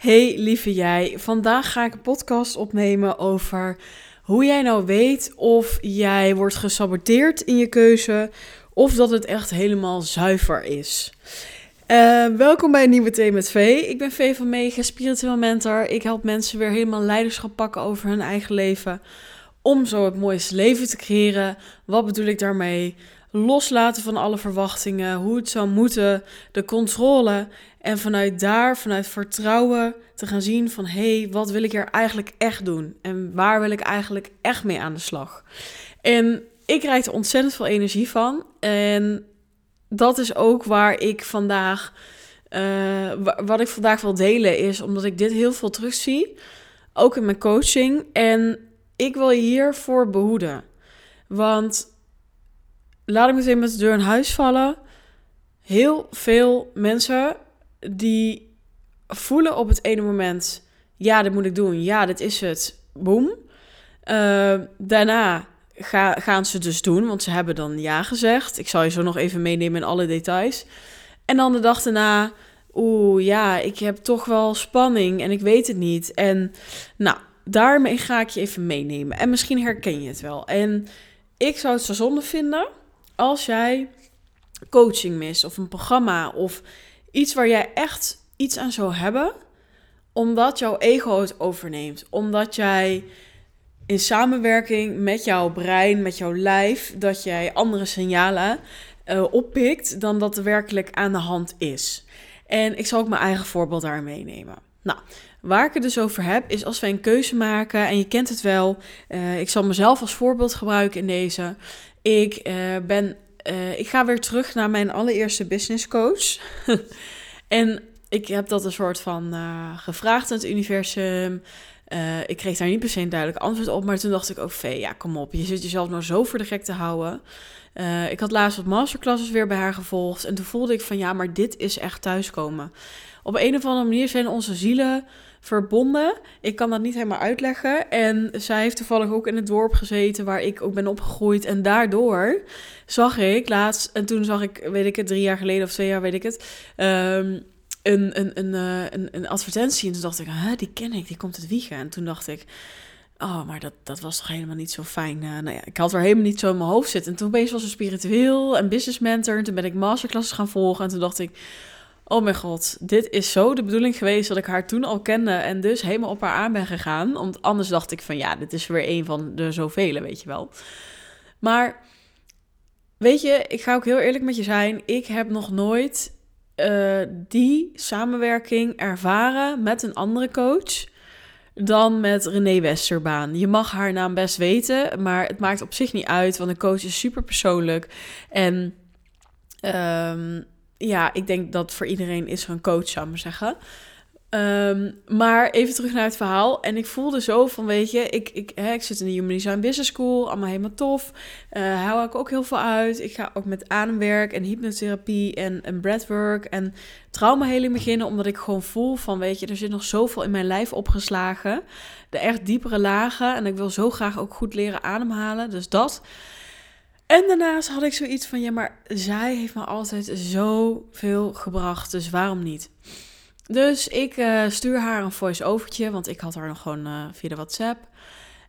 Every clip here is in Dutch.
Hey lieve jij, vandaag ga ik een podcast opnemen over hoe jij nou weet of jij wordt gesaboteerd in je keuze of dat het echt helemaal zuiver is. Uh, welkom bij een nieuwe Thee met V. Ik ben V van Mega, spiritueel mentor. Ik help mensen weer helemaal leiderschap pakken over hun eigen leven. Om zo het mooiste leven te creëren. Wat bedoel ik daarmee? Loslaten van alle verwachtingen, hoe het zou moeten, de controle. En vanuit daar, vanuit vertrouwen, te gaan zien van hé, hey, wat wil ik hier eigenlijk echt doen? En waar wil ik eigenlijk echt mee aan de slag? En ik krijg er ontzettend veel energie van. En dat is ook waar ik vandaag, uh, wat ik vandaag wil delen, is omdat ik dit heel veel terugzie. Ook in mijn coaching. En ik wil je hiervoor behoeden. Want laat ik meteen met de deur in huis vallen. Heel veel mensen die voelen op het ene moment: ja, dit moet ik doen. Ja, dit is het. Boom. Uh, daarna ga, gaan ze dus doen, want ze hebben dan ja gezegd. Ik zal je zo nog even meenemen in alle details. En dan de dag daarna, oeh ja, ik heb toch wel spanning en ik weet het niet. En nou, daarmee ga ik je even meenemen. En misschien herken je het wel. En ik zou het zo zonde vinden als jij coaching mist of een programma of iets waar jij echt iets aan zou hebben, omdat jouw ego het overneemt. Omdat jij in samenwerking met jouw brein, met jouw lijf, dat jij andere signalen uh, oppikt dan dat er werkelijk aan de hand is. En ik zal ook mijn eigen voorbeeld daar meenemen. Nou, waar ik het dus over heb, is als wij een keuze maken, en je kent het wel, uh, ik zal mezelf als voorbeeld gebruiken in deze. Ik uh, ben, ik ga weer terug naar mijn allereerste business coach. en ik heb dat een soort van gevraagd aan het universum. Ik kreeg daar niet per se een duidelijk antwoord op. Maar toen dacht ik Vee, ja, kom op. Je zit jezelf nou zo voor de gek te houden. Ik had laatst wat masterclasses weer bij haar gevolgd. En toen voelde ik van, ja, maar dit is echt thuiskomen. Op een of andere manier zijn onze zielen verbonden. Ik kan dat niet helemaal uitleggen. En zij heeft toevallig ook in het dorp gezeten waar ik ook ben opgegroeid. En daardoor zag ik laatst, en toen zag ik, weet ik het, drie jaar geleden of twee jaar, weet ik het... Um, een, een, een, eh, een, een advertentie. En toen dacht ik, die ken ik, die komt het wiegen. En toen dacht ik, oh, maar dat, dat was toch helemaal niet zo fijn. Uh, nou ja, ik had er helemaal niet zo in mijn hoofd zitten. En toen opeens was ze spiritueel en business mentor. En toen ben ik masterclasses gaan volgen. En toen dacht ik, oh mijn god, dit is zo de bedoeling geweest dat ik haar toen al kende. En dus helemaal op haar aan ben gegaan. Want anders dacht ik van, ja, dit is weer een van de zoveel, weet je wel. Maar... Weet je, ik ga ook heel eerlijk met je zijn. Ik heb nog nooit uh, die samenwerking ervaren met een andere coach dan met René Westerbaan. Je mag haar naam best weten, maar het maakt op zich niet uit, want een coach is super persoonlijk. En um, ja, ik denk dat voor iedereen is er coach, zou ik maar zeggen. Um, maar even terug naar het verhaal. En ik voelde zo van, weet je, ik, ik, hè, ik zit in de Human Design Business School, allemaal helemaal tof. Uh, hou ik ook heel veel uit. Ik ga ook met ademwerk en hypnotherapie en, en breathwork en traumaheling beginnen, omdat ik gewoon voel van, weet je, er zit nog zoveel in mijn lijf opgeslagen. De echt diepere lagen. En ik wil zo graag ook goed leren ademhalen. Dus dat. En daarnaast had ik zoiets van, ja, maar zij heeft me altijd zoveel gebracht, dus waarom niet? Dus ik uh, stuur haar een voice-overtje, want ik had haar nog gewoon uh, via de WhatsApp.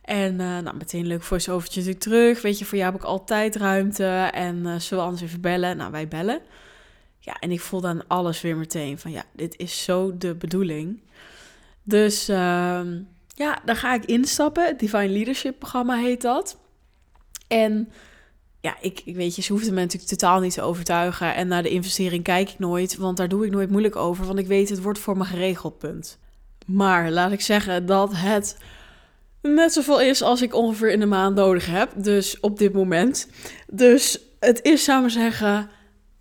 En uh, nou, meteen een leuk voice-overtje natuurlijk terug. Weet je, voor jou heb ik altijd ruimte en zullen we anders even bellen? Nou, wij bellen. Ja, en ik voel dan alles weer meteen van, ja, dit is zo de bedoeling. Dus ehm, ja, daar ga ik instappen. Divine Leadership programma heet dat. En ja, ik, ik weet je, ze hoefden me natuurlijk totaal niet te overtuigen. En naar de investering kijk ik nooit, want daar doe ik nooit moeilijk over. Want ik weet, het wordt voor me geregeld, punt. Maar laat ik zeggen dat het net zoveel is als ik ongeveer in de maand nodig heb. Dus op dit moment. Dus het is, samen zeggen,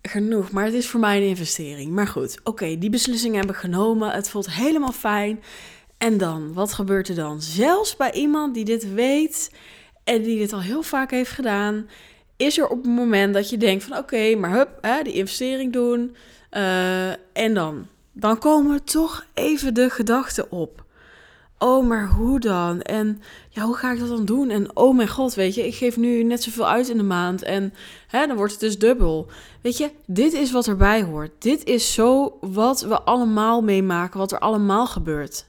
genoeg. Maar het is voor mij een investering. Maar goed, oké, die beslissing heb ik genomen. Het voelt helemaal fijn. En dan, wat gebeurt er dan? Zelfs bij iemand die dit weet en die dit al heel vaak heeft gedaan is er op het moment dat je denkt van oké, maar hup, hè, die investering doen. Uh, en dan, dan komen toch even de gedachten op. oh, maar hoe dan? En ja, hoe ga ik dat dan doen? En oh mijn god, weet je, ik geef nu net zoveel uit in de maand. En hè, dan wordt het dus dubbel. Weet je, dit is wat erbij hoort. Dit is zo wat we allemaal meemaken, wat er allemaal gebeurt.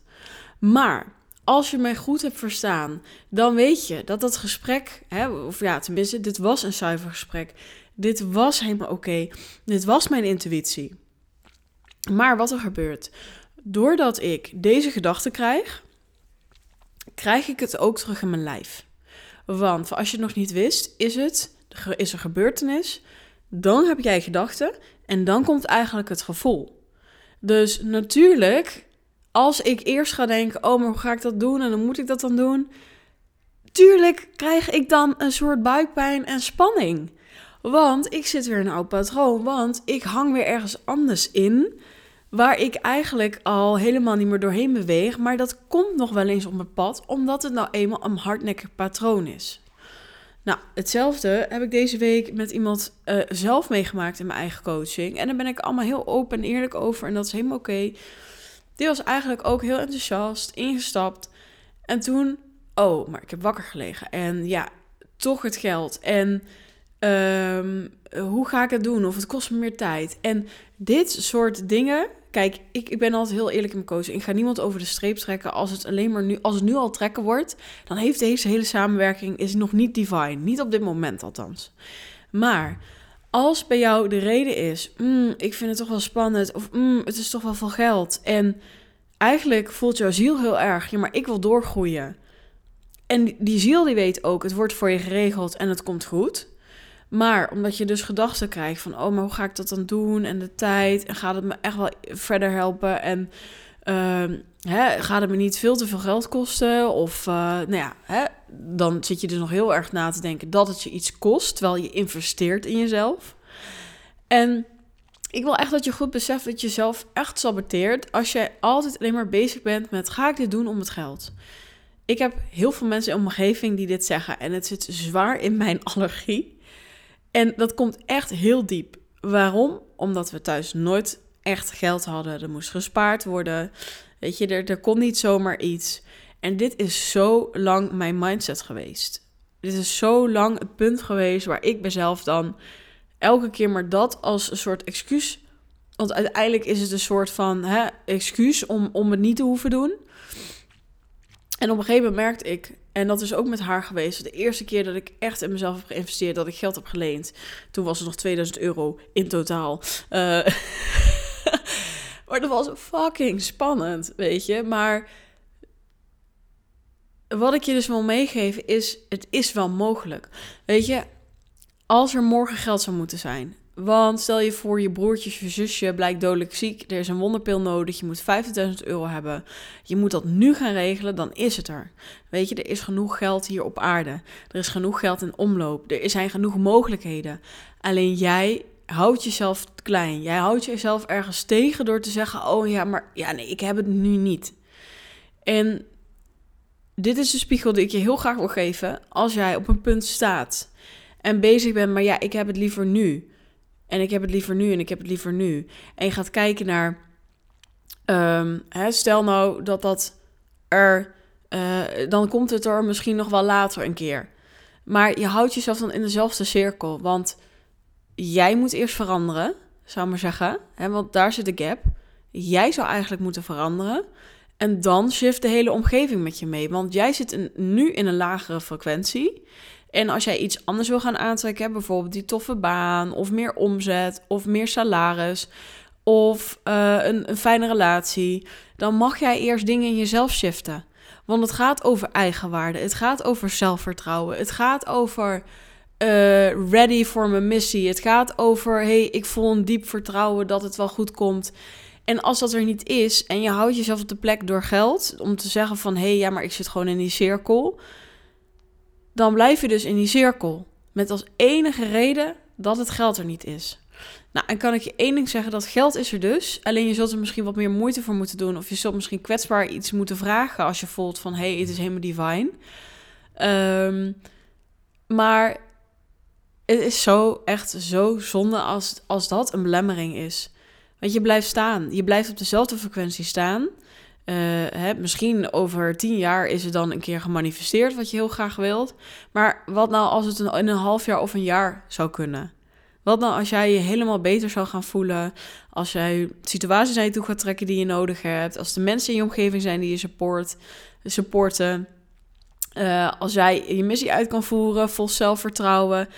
Maar als je mij goed hebt verstaan, dan weet je dat dat gesprek, hè, of ja, tenminste, dit was een zuiver gesprek. Dit was helemaal oké. Dit was mijn intuïtie. Maar wat er gebeurt, doordat ik deze gedachte krijg, krijg ik het ook terug in mijn lijf. Want als je het nog niet wist, is het is er gebeurtenis, dan heb jij gedachten en dan komt eigenlijk het gevoel. Dus natuurlijk, als ik eerst ga denken, oh, maar hoe ga ik dat doen en dan moet ik dat dan doen, tuurlijk krijg ik dan een soort buikpijn en spanning. Want ik zit weer in een oud patroon, want ik hang weer ergens anders in waar ik eigenlijk al helemaal niet meer doorheen beweeg. Maar dat komt nog wel eens op mijn pad, omdat het nou eenmaal een hardnekkig patroon is. Nou, hetzelfde heb ik deze week met iemand uh, zelf meegemaakt in mijn eigen coaching. En daar ben ik allemaal heel open en eerlijk over en dat is helemaal oké. Die was eigenlijk ook heel enthousiast, ingestapt. En toen, oh, maar ik heb wakker gelegen. En ja, toch het geld. En um, hoe ga ik het doen? Of het kost me meer tijd. En dit soort dingen Kijk, ik, ik ben altijd heel eerlijk in mijn coaching. Ik ga niemand over de streep trekken. Als het alleen maar nu, als het nu al trekken wordt, dan heeft deze hele samenwerking is nog niet divine. Niet op dit moment althans. Maar als bij jou de reden is, mm, ik vind het toch wel spannend, of mm, het is toch wel veel geld. En eigenlijk voelt jouw ziel heel erg, maar ik wil doorgroeien. En die ziel die weet ook, het wordt voor je geregeld en het komt goed. Maar omdat je dus gedachten krijgt van, oh, maar hoe ga ik dat dan doen? En de tijd, en gaat het me echt wel verder helpen? En hè, gaat het me niet veel te veel geld kosten? Of, uh, nou ja, hè, dan zit je dus nog heel erg na te denken dat het je iets kost, terwijl je investeert in jezelf. En ik wil echt dat je goed beseft dat je jezelf echt saboteert als je altijd alleen maar bezig bent met, ga ik dit doen om het geld? Ik heb heel veel mensen in mijn omgeving die dit zeggen en het zit zwaar in mijn allergie. En dat komt echt heel diep. Waarom? Omdat we thuis nooit echt geld hadden. Er moest gespaard worden. Weet je, er, er kon niet zomaar iets. En dit is zo lang mijn mindset geweest. Dit is zo lang het punt geweest waar ik mezelf dan elke keer maar dat als een soort excuus. Want uiteindelijk is het een soort van hè, excuus om, om het niet te hoeven doen. En op een gegeven moment merkte ik, en dat is ook met haar geweest, de eerste keer dat ik echt in mezelf heb geïnvesteerd, dat ik geld heb geleend. Toen was het nog 2000 euro in totaal. Uh, maar dat was fucking spannend, weet je. Maar wat ik je dus wil meegeven is, het is wel mogelijk. Weet je, als er morgen geld zou moeten zijn, want stel je voor, je broertje of je zusje blijkt dodelijk ziek. Er is een wonderpil nodig. Je moet 50.000 euro hebben. Je moet dat nu gaan regelen, dan is het er. Weet je, er is genoeg geld hier op aarde. Er is genoeg geld in omloop. Er zijn genoeg mogelijkheden. Alleen jij houdt jezelf klein. Jij houdt jezelf ergens tegen door te zeggen: Oh ja, maar ja, nee, ik heb het nu niet. En dit is de spiegel die ik je heel graag wil geven. Als jij op een punt staat en bezig bent, maar ja, ik heb het liever nu. En ik heb het liever nu en ik heb het liever nu. En je gaat kijken naar. Ehm, hè, stel nou dat dat er. Uh, dan komt het er misschien nog wel later een keer. Maar je houdt jezelf dan in dezelfde cirkel. Want jij moet eerst veranderen, zou ik maar zeggen. Hè, want daar zit de gap. Jij zou eigenlijk moeten veranderen. En dan shift de hele omgeving met je mee. Want jij zit nu in een lagere frequentie. En als jij iets anders wil gaan aantrekken, bijvoorbeeld die toffe baan, of meer omzet, of meer salaris, of uh, een, een fijne relatie, dan mag jij eerst dingen in jezelf shiften. Want het gaat over eigenwaarde, het gaat over zelfvertrouwen, het gaat over uh, ready voor mijn missie, het gaat over hey, ik voel een diep vertrouwen dat het wel goed komt. En als dat er niet is en je houdt jezelf op de plek door geld, om te zeggen van hé, hey, ja, maar ik zit gewoon in die cirkel dan blijf je dus in die cirkel. Met als enige reden dat het geld er niet is. Nou, en kan ik je één ding zeggen, dat geld is er dus. Alleen je zult er misschien wat meer moeite voor moeten doen. Of je zult misschien kwetsbaar iets moeten vragen als je voelt van... hé, hey, het is helemaal divine. Um, maar het is zo, echt zo zonde als, als dat een belemmering is. Want je blijft staan. Je blijft op dezelfde frequentie staan. hè, misschien over tien jaar is het dan een keer gemanifesteerd wat je heel graag wilt. Maar wat nou als het in een half jaar of een jaar zou kunnen? Wat nou als jij je helemaal beter zou gaan voelen? Als jij situaties naar je toe gaat trekken die je nodig hebt? Als de mensen in je omgeving zijn die je support, supporten? Uh, als jij je missie uit kan voeren, vol zelfvertrouwen.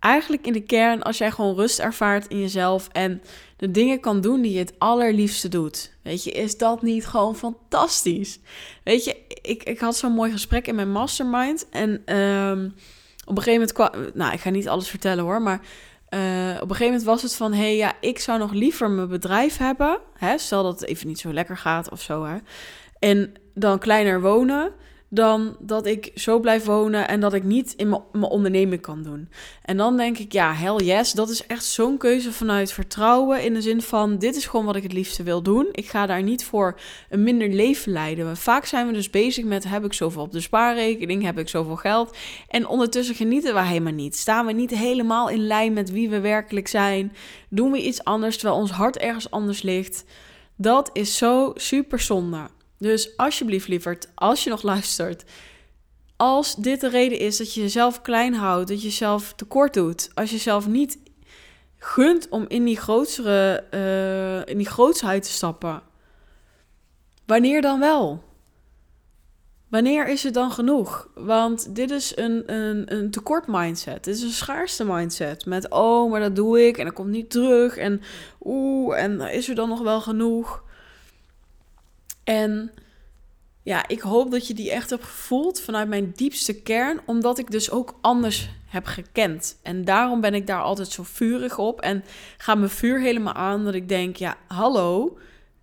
Eigenlijk in de kern, als jij gewoon rust ervaart in jezelf en de dingen kan doen die je het allerliefste doet. Weet je, is dat niet gewoon fantastisch? Weet je, ik, ik had zo'n mooi gesprek in mijn mastermind. En um, op een gegeven moment kwam. Nou, ik ga niet alles vertellen hoor. Maar uh, op een gegeven moment was het van: hé, hey, ja, ik zou nog liever mijn bedrijf hebben. Hè, stel dat het even niet zo lekker gaat of zo. Hè, en dan kleiner wonen dan dat ik zo blijf wonen en dat ik niet in mijn onderneming kan doen. En dan denk ik, ja, hell yes, dat is echt zo'n keuze vanuit vertrouwen. In de zin van, dit is gewoon wat ik het liefste wil doen. Ik ga daar niet voor een minder leven leiden. Vaak zijn we dus bezig met, heb ik zoveel op de spaarrekening, heb ik zoveel geld? En ondertussen genieten we helemaal niet. Staan we niet helemaal in lijn met wie we werkelijk zijn? Doen we iets anders terwijl ons hart ergens anders ligt? Dat is zo super zonde. Dus alsjeblieft, lieverd, als je nog luistert. Als dit de reden is dat je jezelf klein houdt, dat je jezelf tekort doet, als je jezelf niet gunt om in die grotere, uh, in die grootsheid te stappen, wanneer dan wel? Wanneer is het dan genoeg? Want dit is een, een, een tekort mindset. Dit is een schaarste mindset. Met, oh, maar dat doe ik en dat komt niet terug. En oeh, en is er dan nog wel genoeg? En ja, ik hoop dat je die echt hebt gevoeld vanuit mijn diepste kern, omdat ik dus ook anders heb gekend. En daarom ben ik daar altijd zo vurig op en ga mijn vuur helemaal aan dat ik denk, ja, hallo,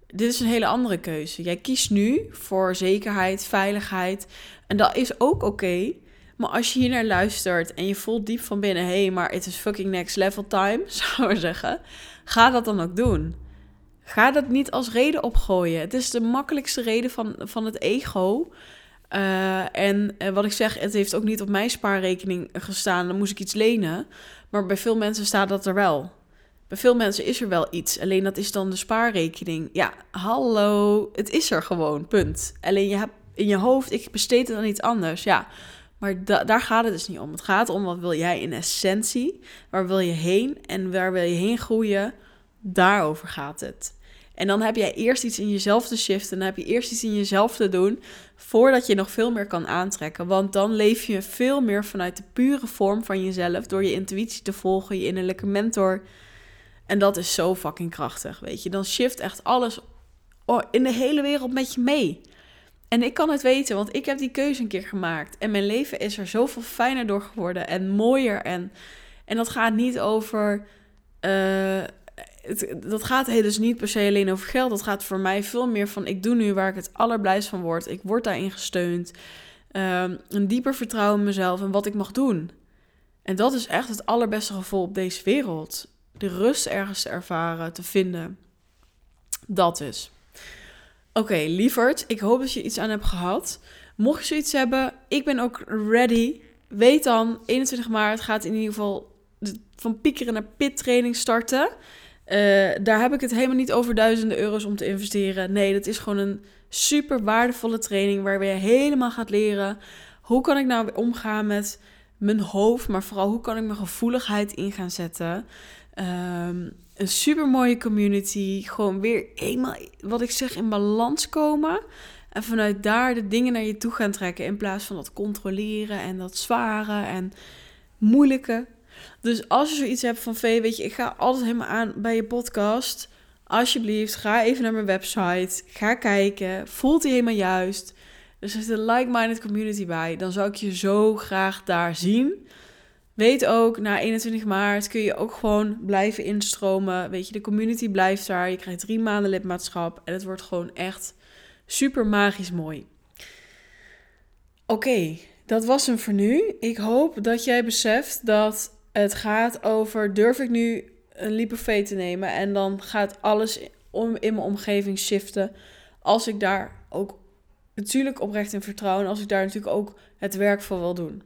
dit is een hele andere keuze. Jij kiest nu voor zekerheid, veiligheid en dat is ook oké. Maar als je hier naar luistert en je voelt diep van binnen, hé, hey, maar het is fucking next level time, zou ik zeggen, ga dat dan ook doen. Ga dat niet als reden opgooien. Het is de makkelijkste reden van, van het ego. Uh, en uh, wat ik zeg, het heeft ook niet op mijn spaarrekening gestaan. Dan moest ik iets lenen. Maar bij veel mensen staat dat er wel. Bij veel mensen is er wel iets. Alleen dat is dan de spaarrekening. Ja, hallo. Het is er gewoon. Punt. Alleen je hebt in je hoofd, ik besteed het aan iets anders. Ja. Maar da daar gaat het dus niet om. Het gaat om wat wil jij in essentie? Waar wil je heen? En waar wil je heen groeien? Daarover gaat het. En dan heb jij eerst iets in jezelf te shiften. Dan heb je eerst iets in jezelf te doen. Voordat je nog veel meer kan aantrekken. Want dan leef je veel meer vanuit de pure vorm van jezelf. Door je intuïtie te volgen, je innerlijke mentor. En dat is zo fucking krachtig. Weet je, dan shift echt alles in de hele wereld met je mee. En ik kan het weten, want ik heb die keuze een keer gemaakt. En mijn leven is er zoveel fijner door geworden en mooier. En, en dat gaat niet over. Uh, dat gaat dus niet per se alleen over geld. Dat gaat voor mij veel meer van ik doe nu waar ik het allerblijst van word. Ik word daarin gesteund. Um, een dieper vertrouwen in mezelf en wat ik mag doen. En dat is echt het allerbeste gevoel op deze wereld. De rust ergens te ervaren, te vinden. Dat is. Oké, okay, lieverd, ik hoop dat je iets aan hebt gehad. Mocht je zoiets hebben, ik ben ook ready. Weet dan, 21 maart gaat in ieder geval van piekeren naar pit training starten. Uh, daar heb ik het helemaal niet over duizenden euro's om te investeren. Nee, dat is gewoon een super waardevolle training waar je helemaal gaat leren. Hoe kan ik nou omgaan met mijn hoofd, maar vooral hoe kan ik mijn gevoeligheid in gaan zetten. Um, een super mooie community. Gewoon weer eenmaal, wat ik zeg, in balans komen. En vanuit daar de dingen naar je toe gaan trekken. In plaats van dat controleren en dat zware en moeilijke. Dus als je zoiets hebt van V, weet je, ik ga altijd helemaal aan bij je podcast. Alsjeblieft, ga even naar mijn website. Ga kijken. Voelt die helemaal juist? Er zit een like-minded community bij. Dan zou ik je zo graag daar zien. Weet ook, na 21 maart kun je ook gewoon blijven instromen. Weet je, de community blijft daar. Je krijgt drie maanden lidmaatschap. En het wordt gewoon echt super magisch mooi. Oké, dat was hem voor nu. Ik hoop dat jij beseft dat het gaat over, durf ik nu een leap te nemen en dan gaat alles om, in mijn omgeving shiften. Als ik daar ook natuurlijk oprecht in vertrouw en als ik daar natuurlijk ook het werk voor wil doen.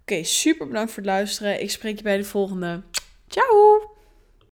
Oké, super bedankt voor het luisteren. Ik spreek je bij de volgende. Ciao!